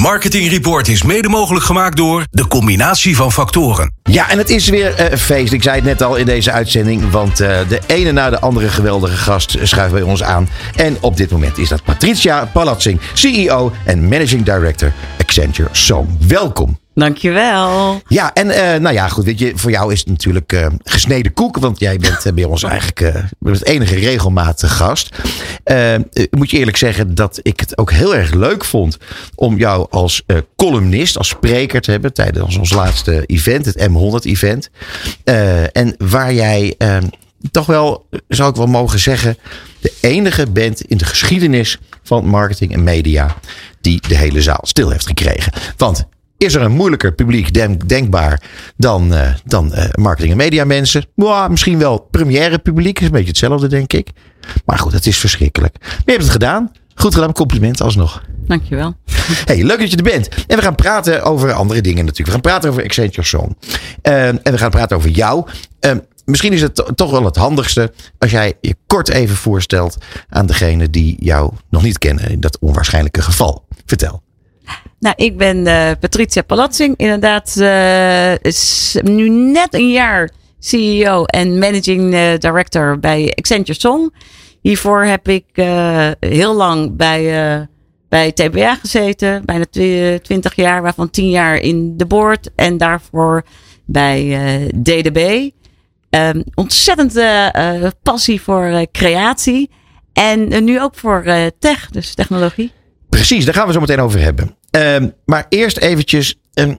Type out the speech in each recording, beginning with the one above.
Marketing Report is mede mogelijk gemaakt door de combinatie van factoren. Ja, en het is weer uh, feest. Ik zei het net al in deze uitzending. Want uh, de ene na de andere geweldige gast schuift bij ons aan. En op dit moment is dat Patricia Palatzing, CEO en Managing Director Accenture Song. Welkom. Dankjewel. Ja, en uh, nou ja, goed, weet je, voor jou is het natuurlijk uh, gesneden koek, want jij bent uh, bij ons eigenlijk het enige regelmatige gast. moet je eerlijk zeggen dat ik het ook heel erg leuk vond om jou als columnist, als spreker te hebben tijdens ons laatste event, het M100-event. en waar jij toch wel, zou ik wel mogen zeggen, de enige bent in de geschiedenis van marketing en media die de hele zaal stil heeft gekregen. Want is er een moeilijker publiek denk, denkbaar dan, uh, dan uh, marketing- en media mensen? Wow, misschien wel première publiek. Is een beetje hetzelfde, denk ik. Maar goed, het is verschrikkelijk. Maar je hebt het gedaan. Goed gedaan, compliment alsnog. Dankjewel. Hey, leuk dat je er bent. En we gaan praten over andere dingen natuurlijk. We gaan praten over Accenture Song. Uh, en we gaan praten over jou. misschien is het toch wel het handigste als jij je kort even voorstelt aan degene die jou nog niet kennen in dat onwaarschijnlijke geval. Vertel. Nou, ik ben uh, Patricia Palatzing. Inderdaad, uh, is nu net een jaar CEO en Managing uh, Director bij Accenture Song. Hiervoor heb ik heel lang bij, bij TBA gezeten. Bijna 20 jaar, waarvan 10 jaar in de board. En daarvoor bij DDB. Um, ontzettende passie voor creatie. En nu ook voor tech, dus technologie. Precies, daar gaan we zo meteen over hebben. Um, maar eerst eventjes, um,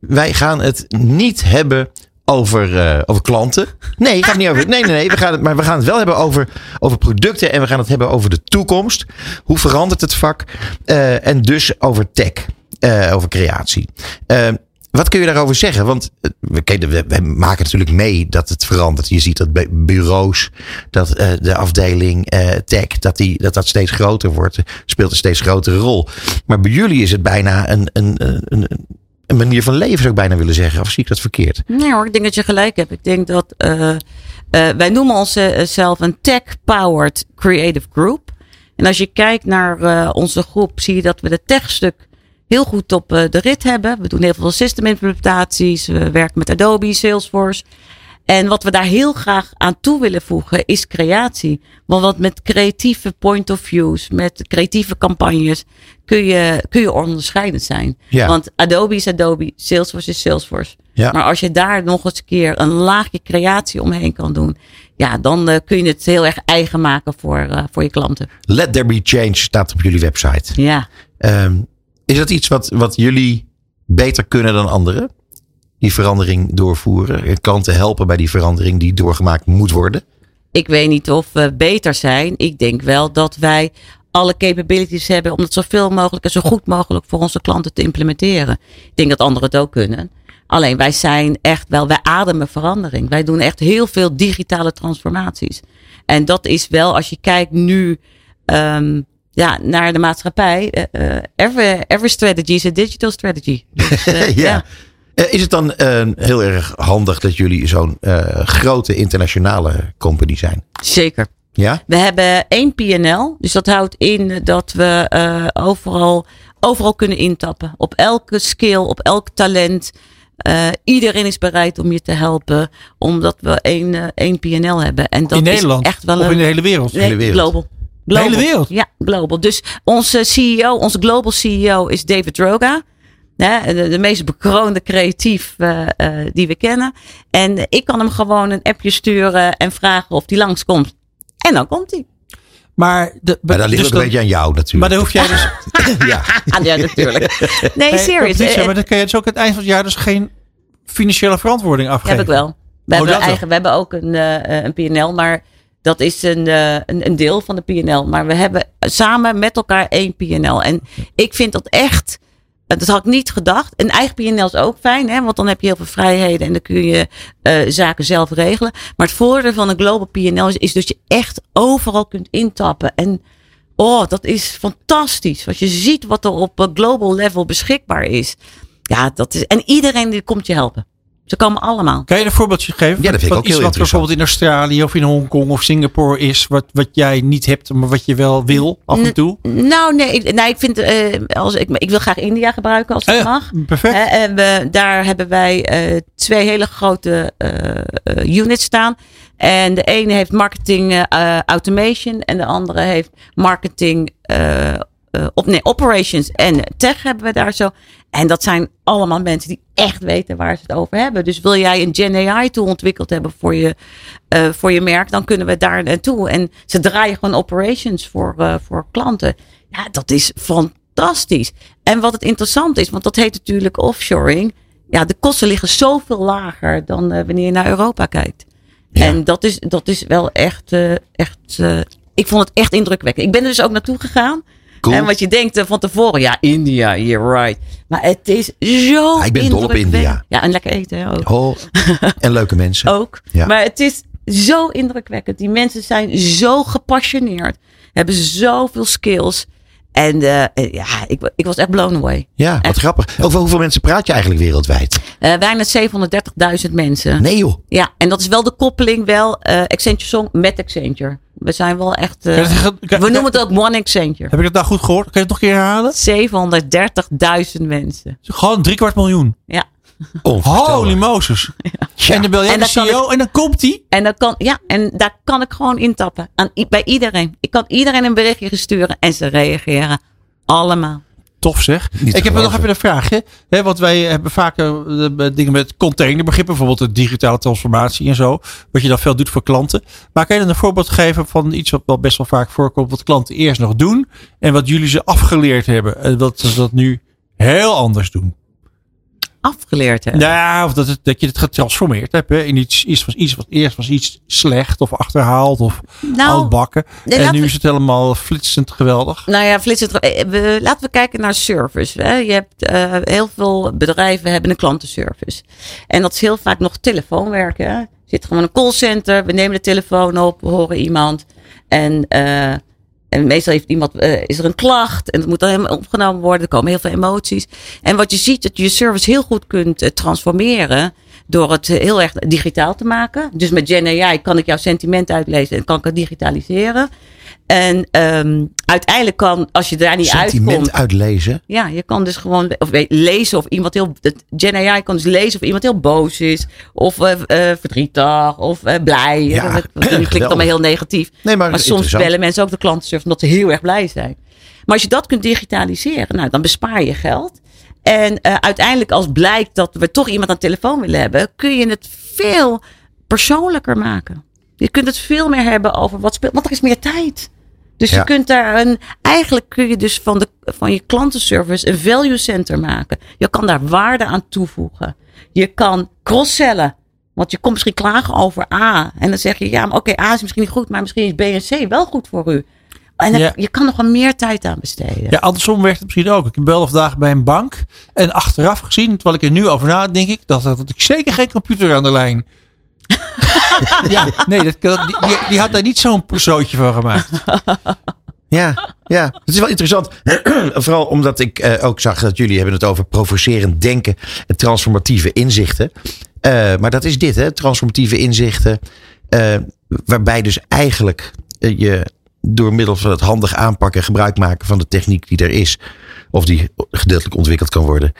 wij gaan het niet hebben over, uh, over klanten. Nee, gaat niet over. Nee, nee, nee. We gaan het, maar we gaan het wel hebben over, over producten en we gaan het hebben over de toekomst. Hoe verandert het vak? Uh, en dus over tech, uh, over creatie. Wat kun je daarover zeggen? Want eh, we, maken natuurlijk mee dat het verandert. Je ziet dat bureaus, dat uh, de afdeling uh, tech, dat, die, dat dat steeds groter wordt. Speelt een steeds grotere rol. Maar bij jullie is het bijna een, een, een, een manier van leven, zou ik bijna willen zeggen. Of zie ik dat verkeerd? Nee hoor, ik denk dat je gelijk hebt. Ik denk dat wij noemen onszelf een tech-powered creative group. En als je kijkt naar onze groep, zie je dat we de tech-stuk heel goed op eh, de rit hebben. We doen heel veel system implementaties. We werken met Adobe, Salesforce. En wat we daar heel graag aan toe willen voegen is creatie. Want wat met creatieve point of views, met creatieve campagnes, kun je, kun je onderscheidend zijn. Ja. Want Adobe is Adobe, Salesforce is Salesforce. Ja. Maar als je daar nog eens een keer een laagje creatie omheen kan doen, ja, dan uh, kun je het heel erg eigen maken voor, uh, voor je klanten. Let there be change staat op jullie website. Ja. Um, is dat iets wat, wat jullie beter kunnen dan anderen? Die verandering doorvoeren? Klanten helpen bij die verandering die doorgemaakt moet worden? Ik weet niet of we beter zijn. Ik denk wel dat wij alle capabilities hebben om het zoveel mogelijk en zo goed mogelijk voor onze klanten te implementeren. Ik denk dat anderen het ook kunnen. Alleen wij zijn echt wel, wij ademen verandering. Wij doen echt heel veel digitale transformaties. En dat is wel, als je kijkt nu um, ja, naar de maatschappij. Uh, every, every strategy is a digital strategy. Dus, uh, ja. ja. Is het dan heel erg handig dat jullie zo'n grote internationale company zijn? Zeker. Ja? We hebben één PNL. Dus dat houdt in dat we overal, overal kunnen intappen. Op elke skill, op elk talent. Uh, iedereen is bereid om je te helpen, omdat we één, uh, één PNL hebben. En dat in Nederland? Is echt wel of in de hele wereld? Nee, hele wereld. global. Global. De hele wereld? Ja, global. Dus onze CEO, onze global CEO is David Droga. De, de, meest bekroonde creatief uh, uh, die we kennen. En ik kan hem gewoon een appje sturen en vragen of hij langskomt. En dan komt hij. Maar, de, maar dat ligt dus ook een beetje aan jou natuurlijk. Maar dan hoef jij dus... ja. ja, natuurlijk. Nee, serious. Patricia, maar dan kun je dus ook het eind van het jaar dus geen financiële verantwoording afgeven. Heb ik wel. We, oh, hebben, eigen, we hebben ook een, uh, een PNL, maar dat is een, uh, een, een, deel van de PNL. Maar we hebben samen met elkaar één PNL. En ik vind dat echt. Dat had ik niet gedacht. Een eigen PNL is ook fijn, hè? want dan heb je heel veel vrijheden en dan kun je uh, zaken zelf regelen. Maar het voordeel van een global PNL is, is dat je echt overal kunt intappen. En oh, dat is fantastisch. Als je ziet wat er op global level beschikbaar is. Ja, dat is. En iedereen die komt je helpen. Ze komen allemaal. Kan je een voorbeeldje geven? Ja, dat vind ik ook iets heel wat bijvoorbeeld in Australië of in Hongkong of Singapore is, wat, wat jij niet hebt, maar wat je wel wil af en toe? Nou, nee, ik, nee, ik vind, eh, als ik, ik wil graag India gebruiken als het Ah ja, mag. perfect. Hè, en we, daar hebben wij eh, twee hele grote eh, eh, units staan. En de ene heeft marketing eh, automation en de andere heeft marketing eh, eh, op, nee, operations en tech hebben we daar zo. En dat zijn allemaal mensen die echt weten waar ze het over hebben. Dus wil jij een Gen AI tool ontwikkeld hebben voor je, eh, voor je merk, dan kunnen we daar naartoe. En ze draaien gewoon operations voor, eh, voor klanten. Ja, dat is fantastisch. En wat het interessant is, want dat heet natuurlijk offshoring. Ja, de kosten liggen zoveel lager dan eh, wanneer je naar Europa kijkt. Ja. En dat is, dat is wel echt, eh, echt eh, ik vond het echt indrukwekkend. Ik ben er dus ook naartoe gegaan. Cool. En wat je denkt eh, van tevoren, ja, India, you're right. Maar het is zo Ah, ik ben dol op. India. Ja, en lekker eten hè, ook. Oh, en leuke mensen. ook. Ja. Maar het is zo indrukwekkend. Die mensen zijn zo gepassioneerd. Hebben zoveel skills. En eh, eh, ja, ik, ik was echt blown away. Ja, wat Echt. grappig. Over hoeveel mensen praat je eigenlijk wereldwijd? Eh bijna 730.000 mensen. Nee joh. Ja, en dat is wel de koppeling wel eh Accenture Song met Accenture. We zijn wel echt... eh, Kan je het- kan- we noemen het ook One Accenture. Heb ik het nou goed gehoord? Kan je het nog een keer herhalen? 730.000 mensen. Gewoon drie kwart miljoen. Ja. Holy Moses. Ja. En dan bel jij En de dan CEO en dan komt die. En, dat kan, ja, en daar kan ik gewoon intappen. Aan, bij iedereen. Ik kan iedereen een berichtje sturen en ze reageren allemaal. Tof zeg. Niet ik heb nog even een vraagje. Hè, want wij hebben vaak eh, de- dingen met containerbegrippen. Bijvoorbeeld de digitale transformatie en zo. Wat je dan veel doet voor klanten. Maar kan je dan een voorbeeld geven van iets wat wel best wel vaak voorkomt. Wat klanten eerst nog doen. En wat jullie ze afgeleerd hebben. En dat ze dat nu heel anders doen. Afgeleerd hebben. Nou ja, of dat, het, dat je het getransformeerd hebt. Hè, in iets, iets, was, iets wat eerst was iets slecht of achterhaald of nou, oudbakken. nee, en nu we- is het helemaal flitsend geweldig. nou ja, flitsend. eh, we- Laten we kijken naar service. Hè. Je hebt eh, heel veel bedrijven hebben een klantenservice. En dat is heel vaak nog telefoonwerken. Er zit gewoon een callcenter. We nemen de telefoon op, we horen iemand. En, eh, en meestal heeft iemand, eh, is er een klacht. En het moet dan helemaal opgenomen worden. Er komen heel veel emoties. En wat je ziet, dat je je service heel goed kunt eh, transformeren. Door het eh, heel erg digitaal te maken. Dus met Gen kan ik jouw sentiment uitlezen en kan ik het digitaliseren. En ehm, uiteindelijk kan, als je daar niet Sentiment uitkomt. uitlezen. Ja, je kan dus gewoon of weet, lezen of iemand heel. Gen AI kan dus lezen of iemand heel boos is. Of eh, eh, verdrietig. Of eh, blij. Ja, dat, dat klinkt allemaal heel negatief. Nee, maar, Maar soms bellen mensen ook de klantenservice omdat ze heel erg blij zijn. Maar als je dat kunt digitaliseren, nou, dan bespaar je geld. En eh, uiteindelijk, als blijkt dat we toch iemand aan de telefoon willen hebben, kun je het veel persoonlijker maken. Je kunt het veel meer hebben over wat speelt, want er is meer tijd. Dus Ja. je kunt daar een, eigenlijk kun je dus van, de, van je klantenservice een value center maken. Je kan daar waarde aan toevoegen. Je kan cross-sellen. Want je komt misschien klagen over A. En dan zeg je, ja, maar oké, A is misschien niet goed, maar misschien is B en C wel goed voor u. En dan- Ja. je kan nog wel meer tijd aan besteden. Ja, andersom werkt het misschien ook. Ik of dagen bij een bank. En achteraf gezien, terwijl ik er nu over na denk ik, dat had ik zeker geen computer aan de lijn. ja, nee, dat, die, die, had daar niet zo'n zootje van gemaakt. Ja, ja, het is wel interessant. Vooral omdat ik eh, ook zag dat jullie hebben het over provocerend denken en transformatieve inzichten. Eh, maar dat is dit, hè? Transformatieve inzichten. eh, waarbij dus eigenlijk je door middel van het handig aanpakken en gebruik maken van de techniek die er is. Of die gedeeltelijk ontwikkeld kan worden.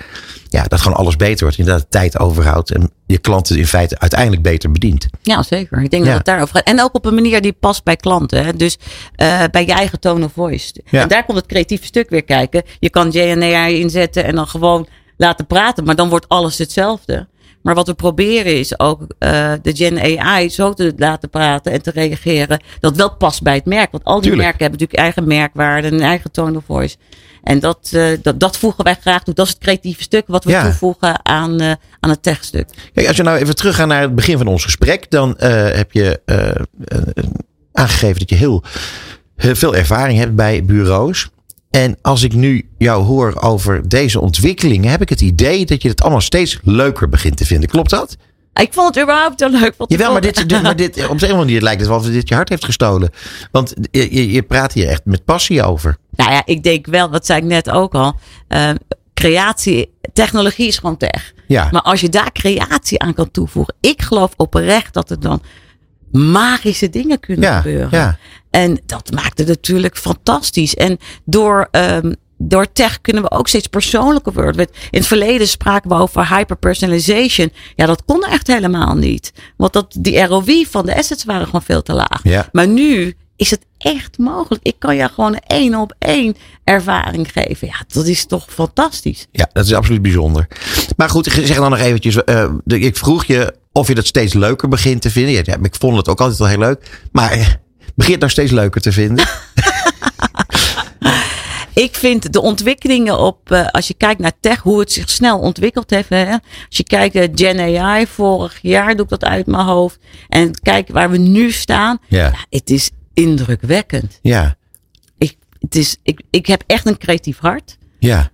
Ja, dat gewoon alles beter wordt. Inderdaad, tijd overhoudt. En je klanten in feite uiteindelijk beter bedient. Ja, zeker. Ik denk Ja. dat het daarover gaat. En ook op een manier die past bij klanten. Hè. Dus eh, bij je eigen tone of voice. Ja. En daar komt het creatieve stuk weer kijken. Je kan JNAI inzetten en dan gewoon laten praten. Maar dan wordt alles hetzelfde. Maar wat we proberen is ook eh, de Gen AI zo te laten praten en te reageren. Dat wel past bij het merk. Want al die Tuurlijk. merken hebben natuurlijk eigen merkwaarde en een eigen tone of voice. En dat, eh, dat, dat voegen wij graag toe. Dat is het creatieve stuk wat we Ja. toevoegen aan, eh, aan het techstuk. Kijk, als we nou even teruggaan naar het begin van ons gesprek, dan heb je aangegeven dat je heel, heel veel ervaring hebt bij bureaus. En als ik nu jou hoor over deze ontwikkelingen, heb ik het idee dat je het allemaal steeds leuker begint te vinden. Klopt dat? Ik vond het überhaupt zo leuk. Jawel, maar dit, dit- maar dit, op een of andere manier lijkt het wel of dit je hart heeft gestolen. Want je, je, praat hier echt met passie over. Nou ja, ik denk wel, dat zei ik net ook al. eh, creatie, technologie is gewoon tech. Ja. Maar als je daar creatie aan kan toevoegen, ik geloof oprecht dat er dan magische dingen kunnen Ja, gebeuren. ja. En dat maakt het natuurlijk fantastisch. En door, ehm, door tech kunnen we ook steeds persoonlijker worden. In het verleden spraken we over hyperpersonalization. Ja, dat kon echt helemaal niet. Want dat, die ROI van de assets waren gewoon veel te laag. Ja. Maar nu is het echt mogelijk. Ik kan je gewoon een één op één ervaring geven. Ja, dat is toch fantastisch. Ja, dat is absoluut bijzonder. Maar goed, zeg dan nog eventjes. eh, ik vroeg je of je dat steeds leuker begint te vinden. Ja, ik vond het ook altijd wel heel leuk. Maar eh, begint nou steeds leuker te vinden? Ik vind de ontwikkelingen op, eh, als je kijkt naar tech, hoe het zich snel ontwikkeld heeft. Hè? Als je kijkt naar Gen AI, vorig jaar doe ik dat uit mijn hoofd. En kijk waar we nu staan. Ja. Ja, het is indrukwekkend. Ja, Ik, het is, ik, ik heb echt een creatief hart. ja.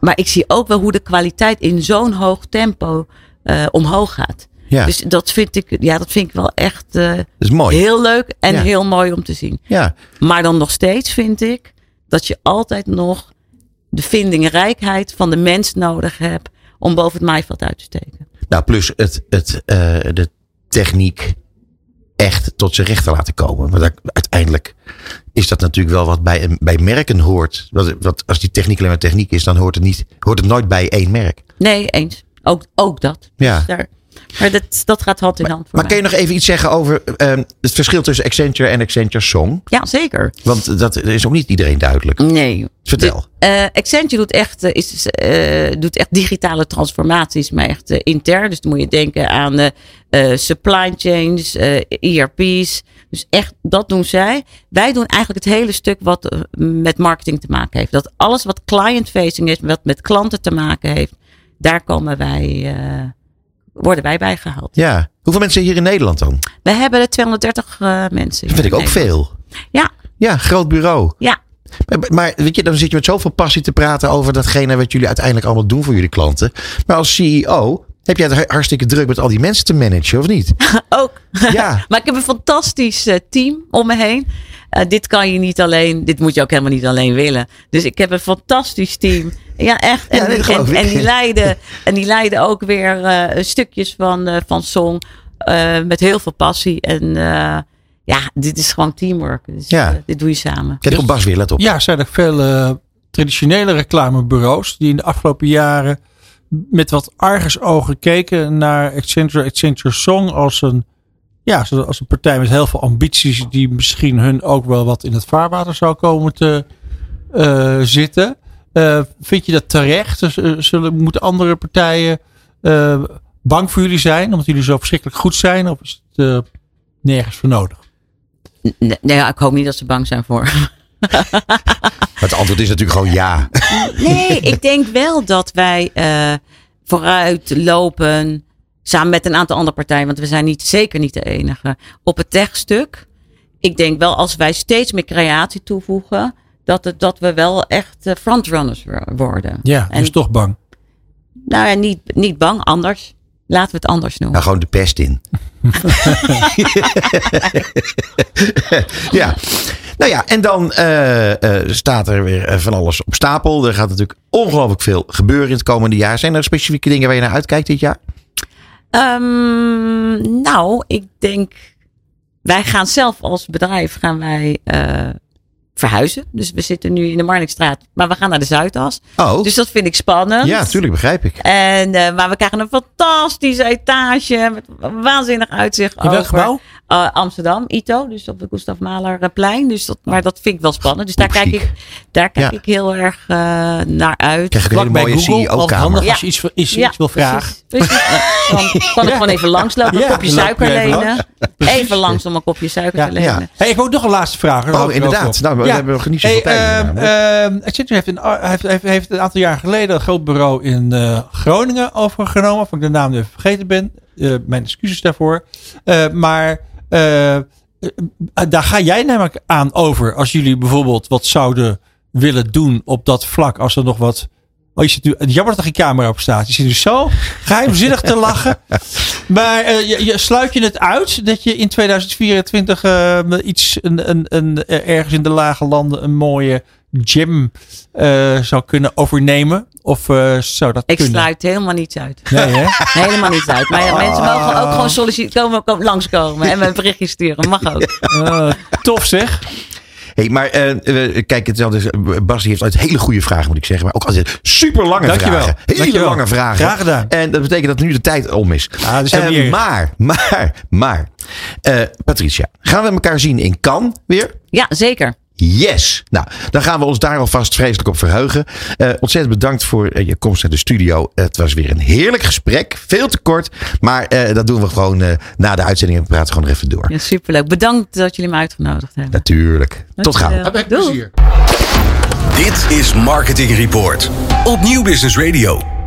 Maar ik zie ook wel hoe de kwaliteit in zo'n hoog tempo eh, omhoog gaat. Ja. Dus dat vind ik, ja, dat vind ik wel echt eh, Dat is mooi. heel leuk en Ja. heel mooi om te zien. Ja, Maar dan nog steeds vind ik dat je altijd nog de vindingrijkheid van de mens nodig hebt om boven het maaiveld uit te steken. nou plus het, het, eh, de techniek echt tot zijn recht te laten komen. Want uiteindelijk is dat natuurlijk wel wat bij, een- bij merken hoort. Wat, wat, als die techniek alleen maar techniek is, dan hoort het, niet, hoort het nooit bij één merk. Nee, eens. Ook, ook dat. Ja. Dus daar, maar dat, dat gaat hand in hand voor Maar kun je nog even iets zeggen over eh, het verschil tussen Accenture en Accenture Song? Ja, zeker. Want dat is ook niet iedereen duidelijk. Nee. Vertel. Eh Accenture doet echt, eh, is, eh, doet echt digitale transformaties, maar echt intern. Dus dan moet je denken aan supply chains, ERP's. Dus echt, dat doen zij. Wij doen eigenlijk het hele stuk wat met marketing te maken heeft. Dat alles wat client-facing is, wat met klanten te maken heeft, daar komen wij, worden wij bij gehaald. Ja. Hoeveel mensen hier in Nederland dan? We hebben er 230 eh, mensen. Dat vind ik ook veel. Ja, Ja, groot bureau. ja. Maar, maar weet je, dan zit je met zoveel passie te praten over datgene wat jullie uiteindelijk allemaal doen voor jullie klanten. Maar als CEO heb jij het hartstikke druk met al die mensen te managen, of niet? Ook. Ja. maar ik heb een fantastisch eh, team om me heen. Eh, dit kan je niet alleen, dit moet je ook helemaal niet alleen willen. Dus ik heb een fantastisch team. Ja, echt. En, Ja, nee, dat en, die leiden, en die leiden ook weer eh, stukjes van, eh, van song. eh, met heel veel passie. En eh, ja, dit is gewoon teamwork. Dus, Ja. dit doe je samen. Kijk op Bas weer, let op. Ja, er zijn ook veel eh, traditionele reclamebureaus die in de afgelopen jaren met wat argusogen keken naar Accenture, Accenture Song als een, ja, als een partij met heel veel ambities die misschien hun ook wel wat in het vaarwater zou komen te eh, zitten. Eh, vind je dat terecht? Dus, eh, zullen, moeten andere partijen eh, bang voor jullie zijn omdat jullie zo verschrikkelijk goed zijn? Of is het eh, nergens voor nodig? Nee, nee, ja, ik hoop niet dat ze bang zijn voor. Het antwoord is natuurlijk gewoon ja. Nee, ik denk wel dat wij eh, vooruit lopen. Samen met een aantal andere partijen. Want we zijn niet, zeker niet de enige. Op het techstuk. Ik denk wel als wij steeds meer creatie toevoegen. Dat, het, dat we wel echt eh, frontrunners wo- worden. Ja, En- dus toch bang. Nou ja, niet, niet bang. Anders. Laten we het anders noemen. Nou, gewoon de pest in. ja. Nou ja, en dan eh, eh, staat er weer van alles op stapel. Er gaat natuurlijk ongelooflijk veel gebeuren in het komende jaar. Zijn er specifieke dingen waar je naar uitkijkt dit jaar? Ehm, nou, ik denk. Wij gaan zelf als bedrijf gaan wij eh, verhuizen. Dus we zitten nu in de Marnixstraat. Maar we gaan naar de Zuidas. Oh, Dus dat vind ik spannend. ja, tuurlijk begrijp ik. En, eh, maar we krijgen een fantastische etage met een waanzinnig uitzicht In welk over gebouw? eh, Amsterdam, ITO, dus op de Gustav Mahlerplein. Dus dat, maar dat vind ik wel spannend. Dus daar kijk ik, daar kijk Ja. ik heel erg eh, naar uit. Krijg ik een hele mooie CEO-kamer. handig Ja. als je iets, iets, iets wil vragen. Precies, precies. Dan kan ik gewoon even langslopen, een kopje suiker even lenen. Even langs om een kopje suiker Ja, te lenen. ja. Hey, ik heb ook nog een laatste vraag. Oh, er inderdaad. Nou, we hebben nog niet zoveel tijd ehm, ehm, Accenture heeft een, heeft, heeft, heeft een aantal jaar geleden een groot bureau in eh, Groningen overgenomen. Of ik de naam nu even vergeten ben. Eh, mijn excuses daarvoor. Eh, maar daar ga jij namelijk aan over. Als jullie bijvoorbeeld wat zouden willen doen op dat vlak. Als er nog wat... Oh, je zit nu, jammer dat er geen camera op staat. Je zit nu zo geheimzinnig te lachen. Maar eh, je, je, sluit je het uit dat je in 2024 eh, iets een, een, een, eh, ergens in de lage landen een mooie gym eh, zou kunnen overnemen? Of uh, zou dat ik kunnen? Sluit helemaal niets uit. Nee, hè? helemaal niets uit. Maar ja, mensen mogen ook gewoon solliciteren, komen, komen, langskomen en een berichtje sturen. Mag ook. Uh, tof zeg. Hey, maar uh, kijk, het is Bas heeft altijd hele goede vragen, moet ik zeggen. Maar ook altijd super lange Dankjewel. vragen. Hele Dankjewel. lange vragen. Graag gedaan. En dat betekent dat nu de tijd om is. Ah, uh, maar, maar, maar. Uh, Patricia, gaan we elkaar zien in Cannes weer? Ja, zeker. Yes. Nou, dan gaan we ons daar alvast vreselijk op verheugen. Uh, ontzettend bedankt voor uh, je komst naar de studio. het was weer een heerlijk gesprek. Veel te kort. Maar uh, dat doen we gewoon na de uitzending. En we praten gewoon even door. Ja, superleuk. Bedankt dat jullie me uitgenodigd hebben. Natuurlijk. Tot gauw. Heb plezier. Dit is Marketing Report op Nieuw Business Radio.